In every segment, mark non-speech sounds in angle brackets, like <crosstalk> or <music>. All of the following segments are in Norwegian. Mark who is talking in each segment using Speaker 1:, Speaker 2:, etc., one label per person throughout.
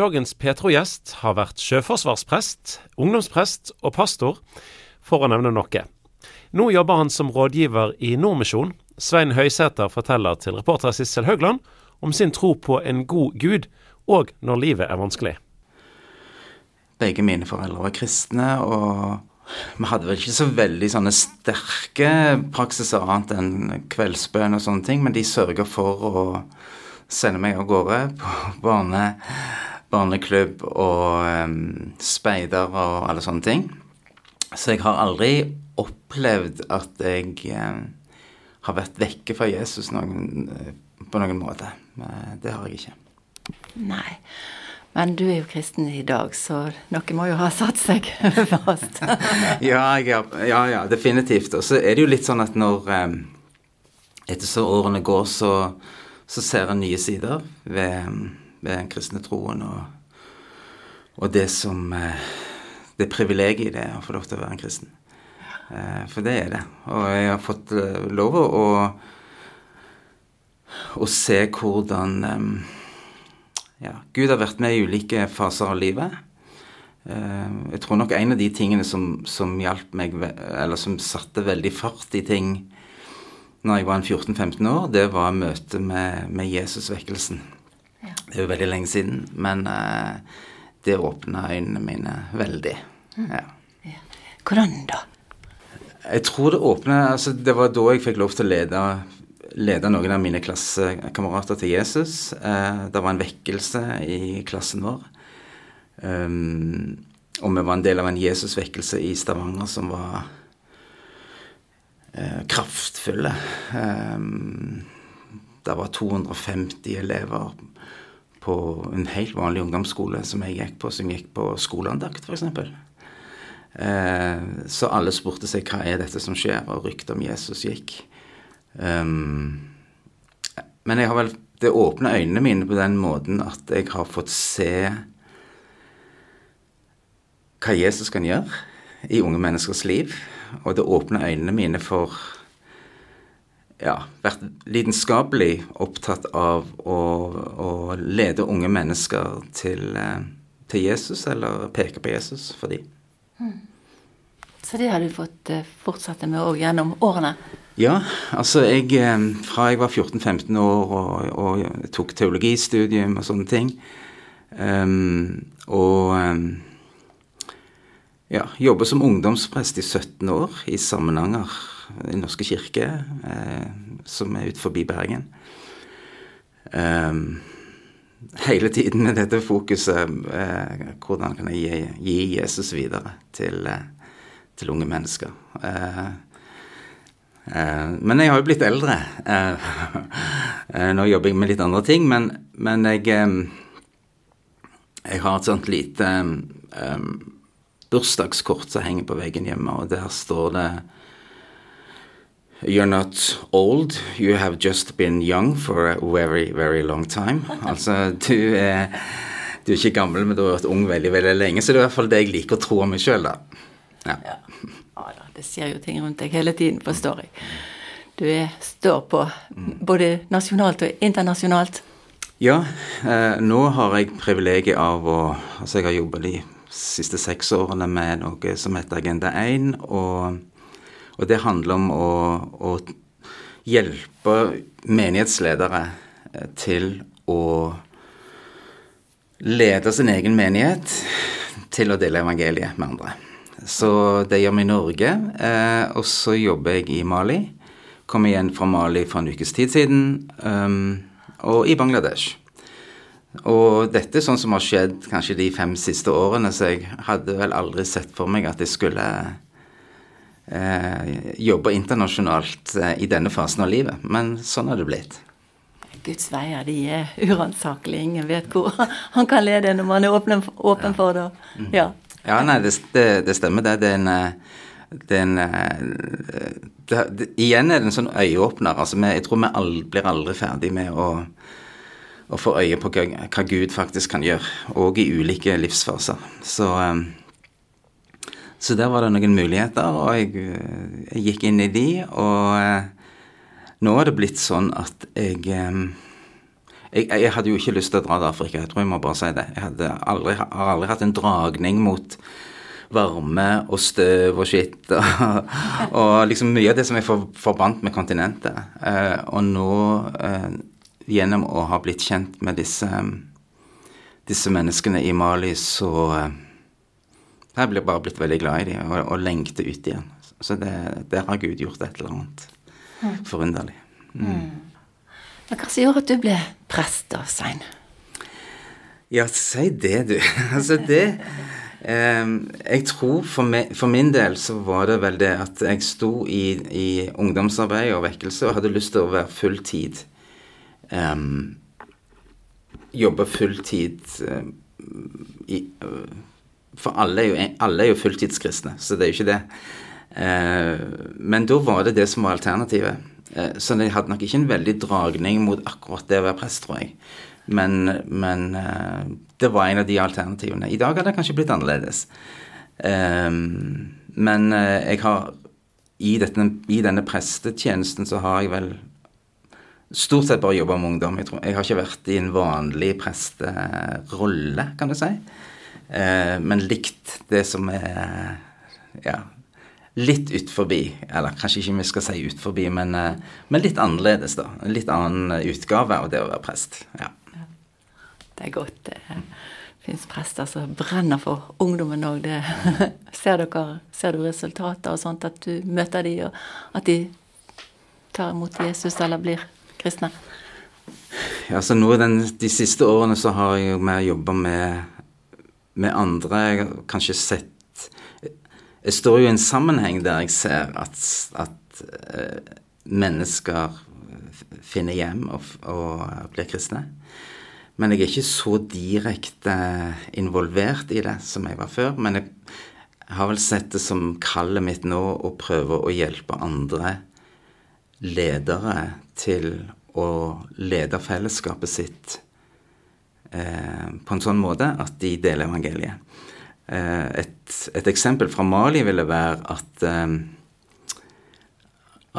Speaker 1: Dagens Petro-gjest har vært sjøforsvarsprest, ungdomsprest og pastor, for å nevne noe. Nå jobber han som rådgiver i Nordmisjon. Svein Høysæter forteller til reporter Sissel Haugland om sin tro på en god Gud, og når livet er vanskelig.
Speaker 2: Begge mine foreldre var kristne, og vi hadde vel ikke så veldig sånne sterke praksiser annet enn kveldsbønn og sånne ting, men de sørga for å sende meg av gårde på barne, barneklubb og um, speider og alle sånne ting. Så jeg har aldri opplevd at jeg um, har vært vekke fra Jesus noen, på noen måte. Det har jeg ikke.
Speaker 3: Nei. Men du er jo kristen i dag, så noe må jo ha satt seg <laughs> fast. <laughs>
Speaker 2: ja, ja, ja, ja, definitivt. Og så er det jo litt sånn at når um, Etter så årene går, så, så ser en nye sider ved, ved den kristne troen og, og det som uh, Det privilegiet det er å få lov til å være en kristen. Uh, for det er det. Og jeg har fått uh, lov å, å se hvordan ja, Gud har vært med i ulike faser av livet. Eh, jeg tror nok en av de tingene som, som hjalp meg, eller som satte veldig fart i ting når jeg var 14-15 år, det var møtet med, med Jesusvekkelsen. Det er jo veldig lenge siden, men uh, det åpna øynene mine veldig. Mm. Ja.
Speaker 3: Hvordan da?
Speaker 2: Jeg tror det åpna altså Det var da jeg fikk lov til å lede lede noen av mine klassekamerater til Jesus. Eh, det var en vekkelse i klassen vår. Um, og vi var en del av en Jesusvekkelse i Stavanger som var eh, kraftfulle. Det var 250 elever på en helt vanlig ungdomsskole som jeg gikk på, som gikk på skoleandakt, f.eks. Eh, så alle spurte seg hva er dette som skjer, og ryktet om Jesus gikk. Um, men jeg har vel Det åpner øynene mine på den måten at jeg har fått se hva Jesus kan gjøre i unge menneskers liv. Og det åpner øynene mine for ja, vært lidenskapelig opptatt av å, å lede unge mennesker til, eh, til, Jesus, eller peke på Jesus for dem. Mm.
Speaker 3: Så det har du fått eh, fortsette med òg gjennom årene?
Speaker 2: Ja, altså jeg eh, Fra jeg var 14-15 år og, og, tok teologistudium og sånne ting, um, og um, ja, jobba som ungdomsprest i 17 år i Samnanger, i Norske kirke, eh, som er ut forbi Bergen. Um, hele tiden med dette fokuset eh, hvordan kan jeg gi, Jesus videre til, eh, til unge mennesker. Eh, Eh, men jeg har jo blitt eldre. Eh, eh, nå jobber jeg med litt andre ting, men, men jeg Jeg har et sånt lite um, bursdagskort som henger på veggen hjemme, og der står det You're not old, you have just been young for a very, very long time. <laughs> Altså, du er, du er ikke gammel, men du har vært ung veldig, veldig lenge. Så det er i hvert fall det jeg liker å tro om meg sjøl, da.
Speaker 3: Ja. ja. Det skjer jo ting rundt deg hele tiden, forstår jeg. Du er, står på både nasjonalt og internasjonalt.
Speaker 2: Ja, eh, nå har jeg privilegiet av å Altså, jeg har jobbet de siste seks årene med noe som heter Agenda 1, og, og det handler om å, å hjelpe menighetsledere eh, til å lede sin egen menighet til å dele evangeliet med andre. Så det gjør vi i Norge. Eh, og så jobber jeg i Mali. Kom igjen fra Mali for en ukes tid siden. Um, og i Bangladesh. Og dette er sånn som har skjedd kanskje de fem siste årene, så jeg hadde vel aldri sett for meg at jeg skulle eh, jobbe internasjonalt eh, i denne fasen av livet. Men sånn har det blitt.
Speaker 3: Guds veier de er uransakelige. Ingen vet hvor <laughs> han kan lede når man er åpen, åpen for det. Ja.
Speaker 2: Ja, nei, det, det, stemmer det. Det er en, eh, det er en det, det, Igjen er det en sånn øyeåpner. Altså, jeg tror vi aldri, blir aldri ferdig med å, å få øye på hva, hva, Gud faktisk kan gjøre, og i ulike livsfaser. Så, så der var det noen muligheter, og jeg, jeg gikk inn i de, og nå er det blitt sånn at jeg jeg, jeg, hadde jo ikke lyst til å dra til Afrika, jeg tror jeg må bare si det. Jeg aldri, har aldri hatt en dragning mot varme og støv og skitt. <laughs> Og, og liksom mye av det som jeg for, forbandt med kontinentet. Eh, og nå, eh, gjennom å ha blitt kjent med disse, disse menneskene i Mali, så eh, jeg blir bare blitt veldig glad i dem og, og lengter ut igjen. Så det, der har Gud gjort et eller annet mm. forunderlig. Mm.
Speaker 3: Hva som gjorde at du ble prest, da, Svein?
Speaker 2: Ja, si det, du. <laughs> altså, det eh, Jeg tror for, me, for, min del så var det vel det at jeg sto i, i ungdomsarbeid og vekkelse og hadde lyst til å være fulltid. Eh, jobbe fulltid eh, i, For alle er, jo, alle er jo fulltidskristne, så det er jo ikke det. Eh, men da var det det som var alternativet. Eh, så jeg hadde nok ikke en veldig dragning mot akkurat det å være prest, tror jeg. Men, men, eh, det var en av de alternativene. I dag hadde det kanskje blitt annerledes. Men jeg har i, dette, i denne prestetjenesten så har jeg vel stort sett bare jobba med ungdom. Jeg, tror, jeg har ikke vært i en vanlig presterolle, kan du si. Men likt det som er ja, litt ut forbi. Eller kanskje ikke vi skal si ut forbi, men, eh, men, litt annerledes, da. En litt annen utgave av det å være prest. Ja.
Speaker 3: Det er godt. Det fins prester som brenner for ungdommen òg. <laughs> Ser, ser du resultater og sånt, at du møter dem, og at de tar imot Jesus eller blir kristne?
Speaker 2: Ja, så nå den, De siste årene så har jeg jo mer jobba med, med andre. Jeg har kanskje sett jeg står jo i en sammenheng der jeg ser at, at uh, mennesker finner hjem og, og, blir kristne. Men jeg er ikke så direkte involvert i det som jeg var før. Men jeg har vel sett det som kallet mitt nå å prøve å hjelpe andre ledere til å lede fellesskapet sitt eh, på en sånn måte at de deler evangeliet. Eh, et, et, eksempel fra Mali ville være at eh,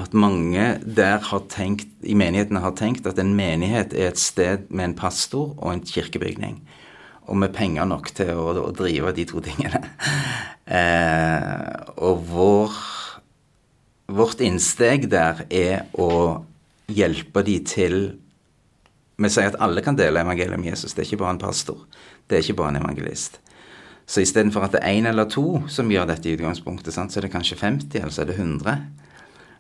Speaker 2: at mange der har tenkt, i menighetene har tenkt at en menighet er et sted med en pastor og en kirkebygning. Og med penger nok til å, å drive de to tingene. <laughs> Eh, og vår, vårt innsteg der er å hjelpe de til Vi sier at alle kan dele evangeliet om Jesus. Det er ikke bare en pastor. Det er ikke bare en evangelist. Så istedenfor at det er én eller to som gjør dette i utgangspunktet, sant, så er det kanskje 50, eller så er det 100.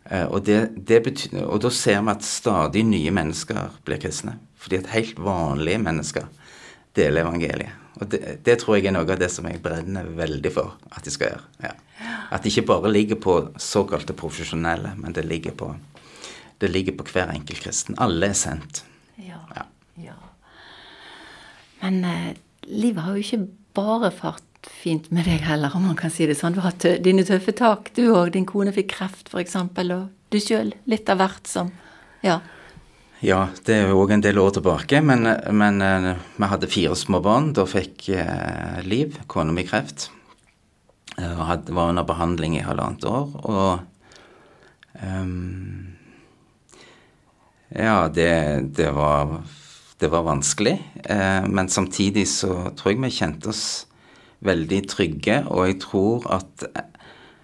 Speaker 2: Eh, og, det, det betyr, og, da ser vi at stadig nye mennesker blir kristne. Fordi at helt vanlige mennesker deler evangeliet. Og det, det, tror jeg er noe av det som jeg brenner veldig for at de skal gjøre. Ja. At det ikke bare ligger på såkalte profesjonelle, men det ligger på, det ligger på hver enkelt kristen. Alle er sendt.
Speaker 3: Men eh, livet har jo ikke bare fart fint med deg heller, om man kan si det sånn. Du har tø dine tøffe tak, du òg. Din kone fikk kreft, f.eks. Og du sjøl. Litt av hvert som Ja.
Speaker 2: Ja, det er jo òg en del år tilbake, men, men uh, vi hadde fire små barn. Da fikk eh, Liv, kona mi, kreft. Uh, og hadde, var under behandling i halvannet år. Og um, Ja, det, det var det var vanskelig. Eh, men samtidig så tror jeg vi kjente oss veldig trygge, og jeg tror at eh,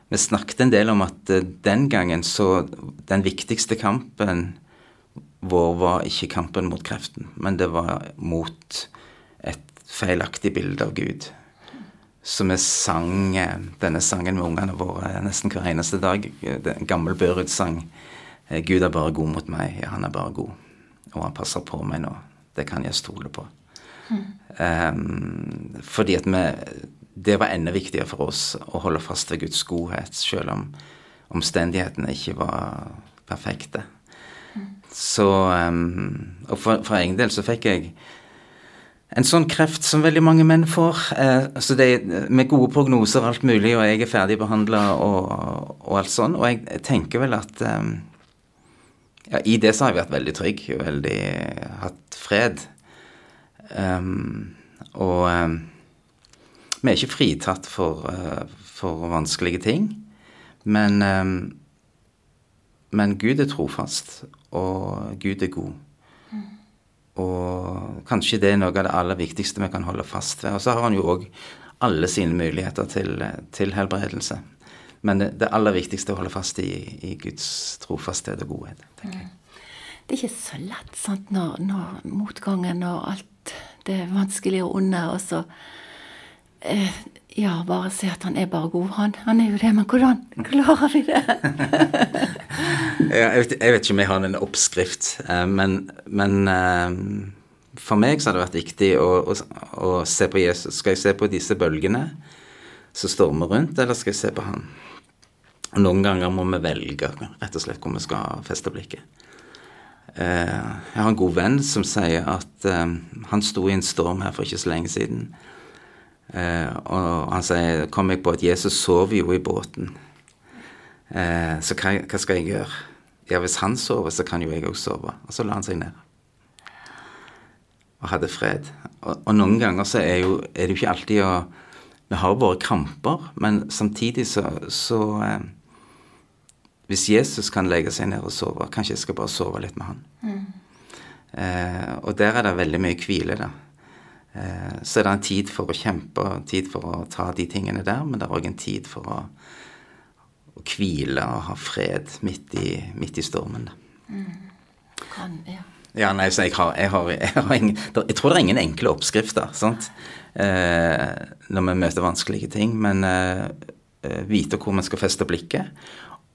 Speaker 2: vi snakket en del om at eh, den gangen så Den viktigste kampen vår var ikke kampen mot kreften, men det var mot et feilaktig bilde av Gud. Så vi sang denne sangen med ungene våre nesten hver eneste dag. En gammel Børud-sang. Gud er bare god mot meg, ja, han er bare god. Og han passer på meg nå. Det kan jeg stole på. Mm. Um, fordi at vi Det var enda viktigere for oss å holde fast ved Guds godhet, selv om omstendighetene ikke var perfekte. Mm. Så um, Og for, for, egen del så fikk jeg en sånn kreft som veldig mange menn får. Eh, så det er Med gode prognoser og alt mulig, og jeg er ferdig behandla og, og, alt sånn. Og jeg tenker vel at um, ja, I det så har vi vært veldig trygg, veldig hatt fred. Um, og um, vi er ikke fritatt for, uh, for vanskelige ting. Men, um, men Gud er trofast, og Gud er god. og kanskje det er noe av det aller viktigste vi kan holde fast ved. Og så har han jo òg alle sine muligheter til, til helbredelse. Men det, det, aller viktigste er å holde fast i, i Guds trofasthet og godhet. tenker jeg.
Speaker 3: Det er ikke så lett sant, når, når motgangen og alt det vanskelige og onde, og så eh, ja, bare se at han er bare god. Han, han er jo det, men hvordan klarer vi det? <laughs>
Speaker 2: jeg, vet, jeg, vet, ikke om jeg har en oppskrift, eh, men, men eh, for meg så har det vært viktig å, å, å, se på Jesus. Skal jeg se på disse bølgene som stormer rundt, eller skal jeg se på han? Og noen ganger må vi velge rett og slett hvor vi skal feste blikket. Eh, jeg har en god venn som sier at han sto i en storm her for ikke så lenge siden. Eh, og han sier kom jeg på at Jesus sover jo i båten. Eh, så hva, hva, skal jeg gjøre? Ja, hvis han sover, så kan jo jeg òg sove. Og så la han seg ned. Og hadde fred. Og, og noen ganger så er, jo, er det jo ikke alltid å Vi har våre kramper, men samtidig så, så eh, Hvis Jesus kan legge seg ned og sove, kanskje jeg skal bare sove litt med han. Mm. Eh, og der er det veldig mye hvile, da. Eh, så er det en tid for å kjempe, tid for å ta de tingene der, men det er òg en tid for å, å, hvile og ha fred midt i, midt i stormen. Mm. Kan, ja. ja. nei, så jeg har, jeg, har, jeg, har ingen, jeg tror det er ingen enkle oppskrifter sant? Eh, når vi møter vanskelige ting, men eh, eh vite hvor vi skal feste blikket.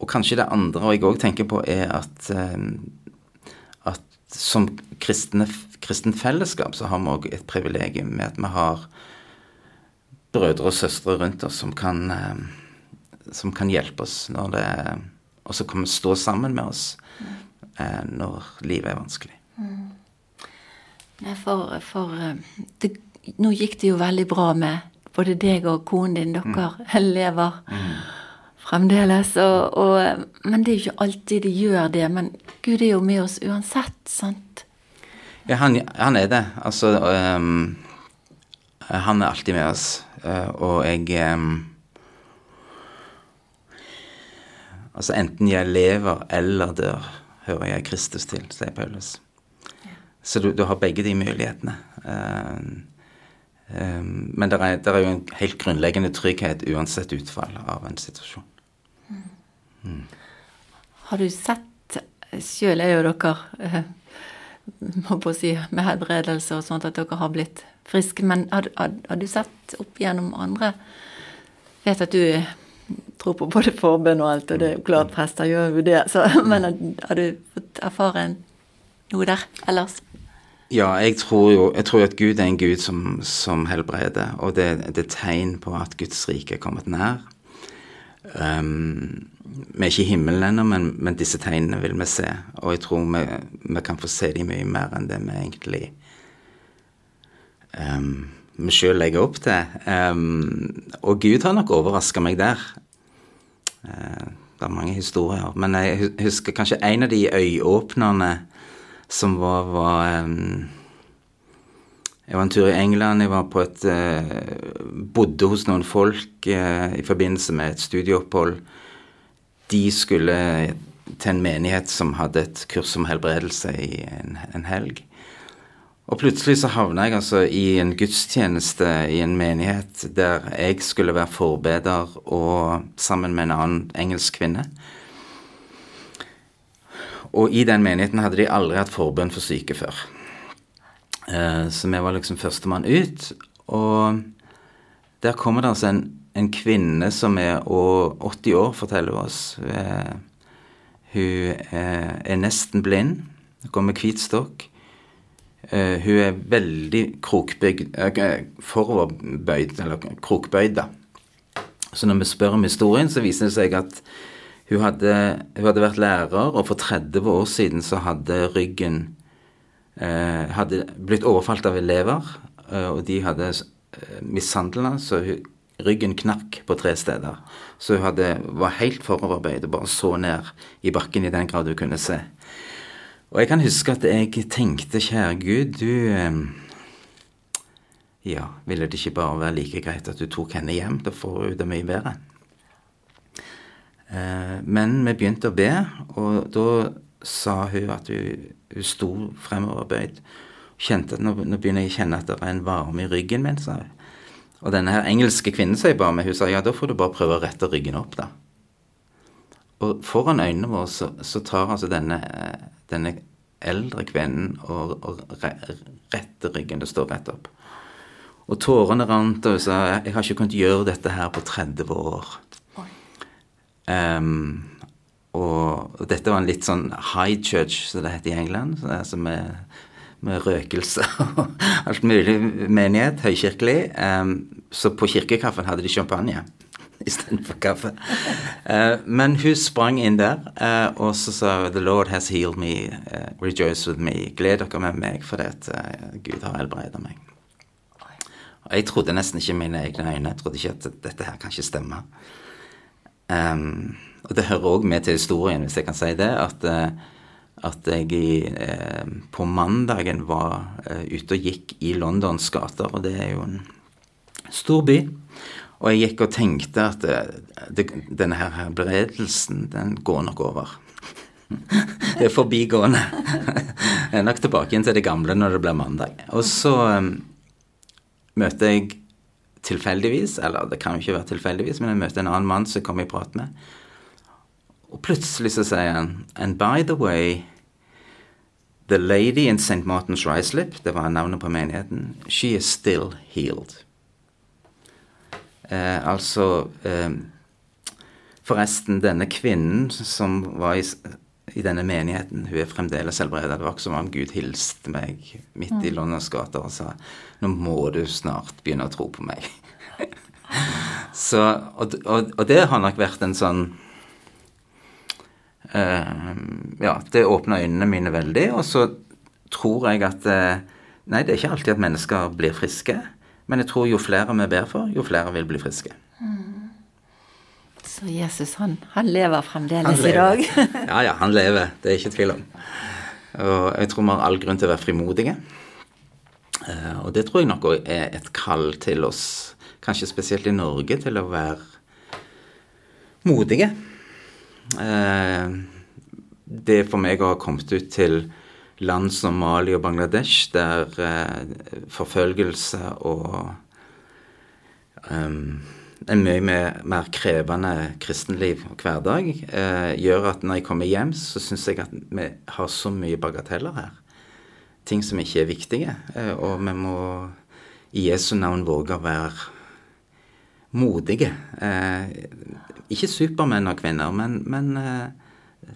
Speaker 2: Og kanskje det andre jeg òg tenker på, er at, eh, at som kristne kristent fellesskap så har vi òg et privilegium med at vi har brødre og søstre rundt oss som kan, eh, som kan hjelpe oss når det Og som kan stå sammen med oss eh, når livet er vanskelig. Mm.
Speaker 3: For, for det, nå gikk det jo veldig bra med både deg og konen din. Dere mm. <laughs> lever mm. Fremdeles. Og, og, men det er jo ikke alltid de gjør det. Men Gud er jo med oss uansett, sant?
Speaker 2: Ja, han, han er det. Altså um, Han er alltid med oss. Uh, og jeg um, Altså enten jeg lever eller dør, hører jeg Kristus til, sier Paulus. Ja. Så du, du, har begge de mulighetene. Uh, men det er, er, jo en helt grunnleggende trygghet uansett utfall av en situasjon. Mm.
Speaker 3: Har du sett Sjøl er jo dere <laughs> må på å si, med helbredelse og sånt, at dere har blitt friske. Men har, har, har du sett opp gjennom andre Vet at du tror på både forbønn og alt, og det er jo klart prester gjør jo det. Så, <laughs> men har du fått erfare noe der ellers?
Speaker 2: Ja, jeg tror jo jeg tror at Gud er en Gud som, som helbreder, og det, det er tegn på at Guds rike er kommet nær. Um, vi er ikke i himmelen ennå, men, men, disse tegnene vil vi se. Og jeg tror vi, vi kan få se dem mye mer enn det vi egentlig um, vi sjøl legger opp til. Um, og Gud har nok overraska meg der. Uh, det er mange historier. Men jeg husker kanskje en av de øyeåpnerne som var, var um, jeg var en tur i England. Jeg var på et uh, bodde hos noen folk uh, i forbindelse med et studieopphold. De skulle til en menighet som hadde et kurs om helbredelse i en, en helg. Og plutselig så havna jeg altså i en gudstjeneste i en menighet der jeg skulle være forbeder og sammen med en annen engelsk kvinne. Og i den menigheten hadde de aldri hatt forbønn for syke før. Eh, så vi var liksom førstemann ut. Og der kommer det altså en, en kvinne som er 80 år, forteller oss. Eh, hun er, er nesten blind. Går med hvit stokk. Hun er veldig krokbygd foroverbøyd, eller krokbøyd, da. Så når vi spør om historien, så viser det seg at hun hadde, hun hadde vært lærer, og for 30 år siden så hadde ryggen Eh, hadde blitt overfalt av elever, eh, og de hadde eh, mishandla så ryggen knakk på tre steder. Så hun hadde, var helt foroverbøyd og bare så ned i bakken i den grad hun kunne se. Og jeg kan huske at jeg tenkte, kjære Gud, du Ja, ville det ikke bare være like greit at du tok henne hjem? Da får hun det mye bedre. Men vi begynte å be, og da sa hun at hun, hun sto fremoverbøyd. Kjente at nå, nå begynner jeg å kjenne at det er en varme i ryggen min, sa hun. Og denne her engelske kvinnen som jeg ba med, hun sa ja, da får du bare prøve å rette ryggen opp, da. Og foran øynene våre så, så tar altså denne, denne eldre kvinnen og, og re, retter ryggen. Det står rett opp. Og tårene rant, og hun sa jeg har ikke kunnet gjøre dette her på 30 år. Um, og, dette var en litt sånn high church, som det heter i England. Så det altså med, med røkelse <laughs> og alt mulig menighet, høykirkelig. Så på kirkekaffen hadde de champagne <laughs> istedenfor kaffe. Uh, men hun sprang inn der, uh, og så sa The Lord has healed me, uh, rejoice with me. Gled dere med meg, fordi at Gud har helbredet meg. Og jeg trodde nesten ikke mine egne øyne. Jeg trodde ikke at dette her kan ikke stemme. Um, og det hører òg med til historien, hvis jeg kan si det, at, at jeg i, på mandagen var ute og gikk i Londons gater, og det er jo en stor by. Og jeg gikk og tenkte at det, det, denne her helbredelsen, den går nok over. <laughs> det er forbigående. <laughs> jeg er nok tilbake igjen til det gamle når det blir mandag. Og så um, møter jeg tilfeldigvis, eller det kan jo ikke være tilfeldigvis, men jeg møter en annen mann som jeg kommer i prat med. Og plutselig så sier han And by the way, the lady in St. Martin's Ryslip, det var navnet på menigheten, she is still healed. Eh, altså eh, Forresten, denne kvinnen som var i, i, denne menigheten, hun er fremdeles helbredet. Det var ikke som om Gud hilste meg midt i mm. Londons gater og sa nå må du snart begynne å tro på meg. <laughs> Så, og, og, og, det har nok vært en sånn uh, Ja, det åpna øynene mine veldig. Og så tror jeg at uh, Nei, det er ikke alltid at mennesker blir friske. Men jeg tror jo flere vi ber for, jo flere vil bli friske.
Speaker 3: Så Jesus, han, han lever fremdeles han lever. i dag? <laughs>
Speaker 2: ja, ja, han lever. Det er ikke tvil om. Og jeg tror vi har all grunn til å være frimodige. Eh, og det tror jeg nok er et kall til oss, kanskje spesielt i Norge, til å være modige. Eh, det for meg å ha kommet ut til land som Mali og Bangladesh, der eh, forfølgelse og um, en mye mer, mer, krevende kristenliv og hverdag eh, gjør at når jeg kommer hjem, så syns jeg at vi har så mye bagateller her. Ting som ikke er viktige. Eh, og vi må i Jesu navn våge å være modige. Eh, ikke supermenn og -kvinner, men, men eh,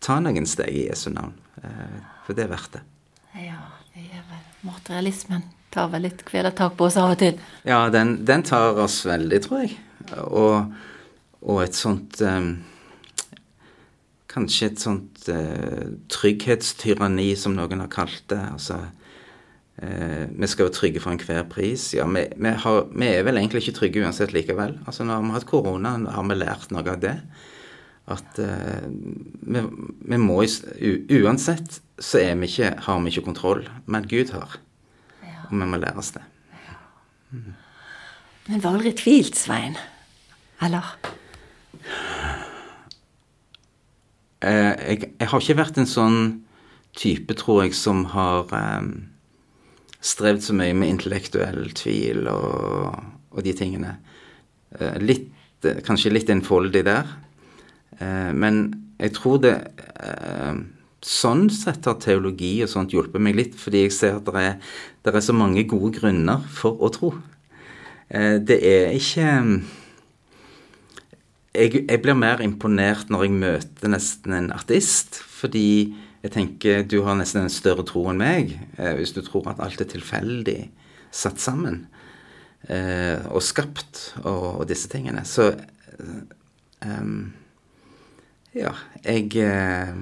Speaker 2: ta noen steg i Jesu navn. Eh, for det er verdt det.
Speaker 3: Ja, det gjør vel materialismen. Tar vel litt kvelertak på oss av og til.
Speaker 2: Ja, den, den tar oss veldig, tror jeg. Og, og et sånt um, Kanskje et sånt uh, trygghetstyranni, som noen har kalt det. Altså uh, Vi skal være trygge for enhver pris. Ja, vi, vi, har, vi, er vel egentlig ikke trygge uansett likevel. Altså Når vi har hatt korona, har vi lært noe av det at uh, vi, vi, må Uansett så vi ikke, har vi ikke kontroll, men Gud har. Og vi må lære oss det.
Speaker 3: Mm. Men var aldri tvilt, Svein? Eller?
Speaker 2: Uh, jeg, jeg, har ikke vært en sånn type, tror jeg, som har um, strevd så mye med intellektuell tvil og, og de tingene. Uh, litt, kanskje litt enfoldig der. Eh, men jeg tror det eh, Sånn sett har teologi og sånt hjulpet meg litt, fordi jeg ser at det er, det er så mange gode grunner for å tro. Eh, det er ikke jeg, jeg, blir mer imponert når jeg møter nesten en ateist, fordi jeg tenker du har nesten en større tro enn meg, hvis du tror at alt er tilfeldig satt sammen og skapt og, og disse tingene. Så um, ja, jeg eh,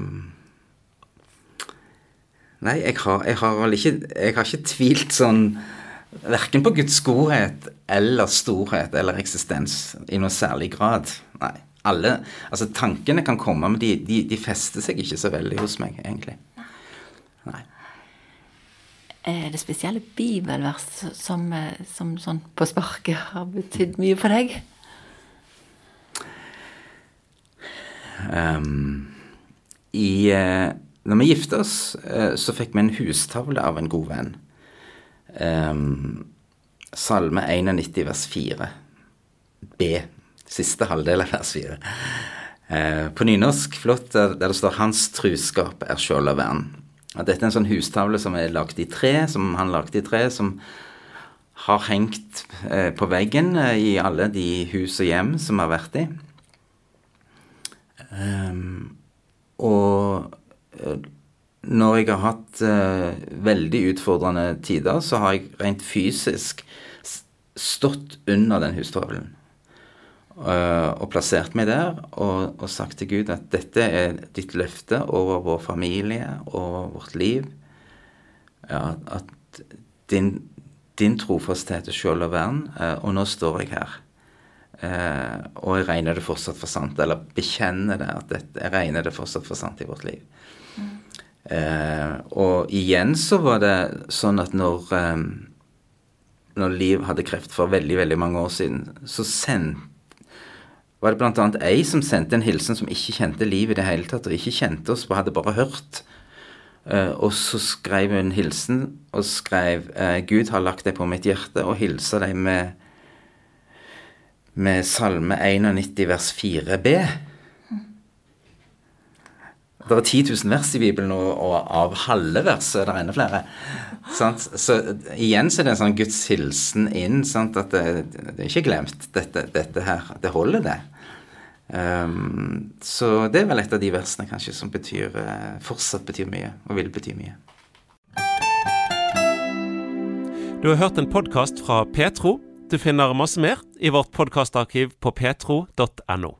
Speaker 2: Nei, jeg har, jeg har ikke Jeg har ikke tvilt sånn Verken på Guds godhet eller storhet eller eksistens i noe særlig grad. Nei. Alle Altså, tankene kan komme, men de, de, de fester seg ikke så veldig hos meg, egentlig. Nei.
Speaker 3: Er det spesielle bibelvers som, som sånn på sparket har betydd mye for deg?
Speaker 2: Um, I uh, når vi gifta oss, eh, så fikk vi en hustavle av en god venn. Um, salme 91 vers 4. B. Siste halvdel av vers 4. Uh, på nynorsk, flott, der, der, det står 'Hans truskap er skjold og vern'. Dette er en sånn hustavle som er lagd i tre, som han lagde i tre, som har hengt uh, på veggen uh, i alle de hus og hjem som har vært i. Um, og når jeg har hatt eh, veldig utfordrende tider, så har jeg rent fysisk stått under den hustrøvelen. Uh, og plassert meg der og, og, sagt til Gud at dette er ditt løfte over vår familie, over vårt liv. Ja, at din, din trofasthet er skjold og vern, uh, og nå står jeg her. Uh, og jeg regner det fortsatt for sant, eller bekjenner det, at dette, jeg regner det fortsatt for sant i vårt liv. Eh, og igjen så var det sånn at når, eh, når Liv hadde kreft for veldig, veldig mange år siden, så sendte var det bl.a. ei som sendte en hilsen som ikke kjente Liv i det hele tatt, og ikke kjente oss, hadde bare hørt. Uh, og så skrev hun hilsen og skrev uh, 'Gud har lagt deg på mitt hjerte', og hilsa deg med, med Salme 91 vers 4b. Det er 10 000 vers i Bibelen, og, og av halve verset er det enda flere. Sant? Så igjen så er det en sånn Guds hilsen inn. Sant? At det, det, er ikke glemt, dette, dette, her. Det holder, det. Um, så det er vel et av de versene kanskje som betyr, uh, fortsatt betyr mye, og vil bety mye.
Speaker 1: Du har hørt en podkast fra Petro. Du finner masse mer i vårt podkastarkiv på petro.no.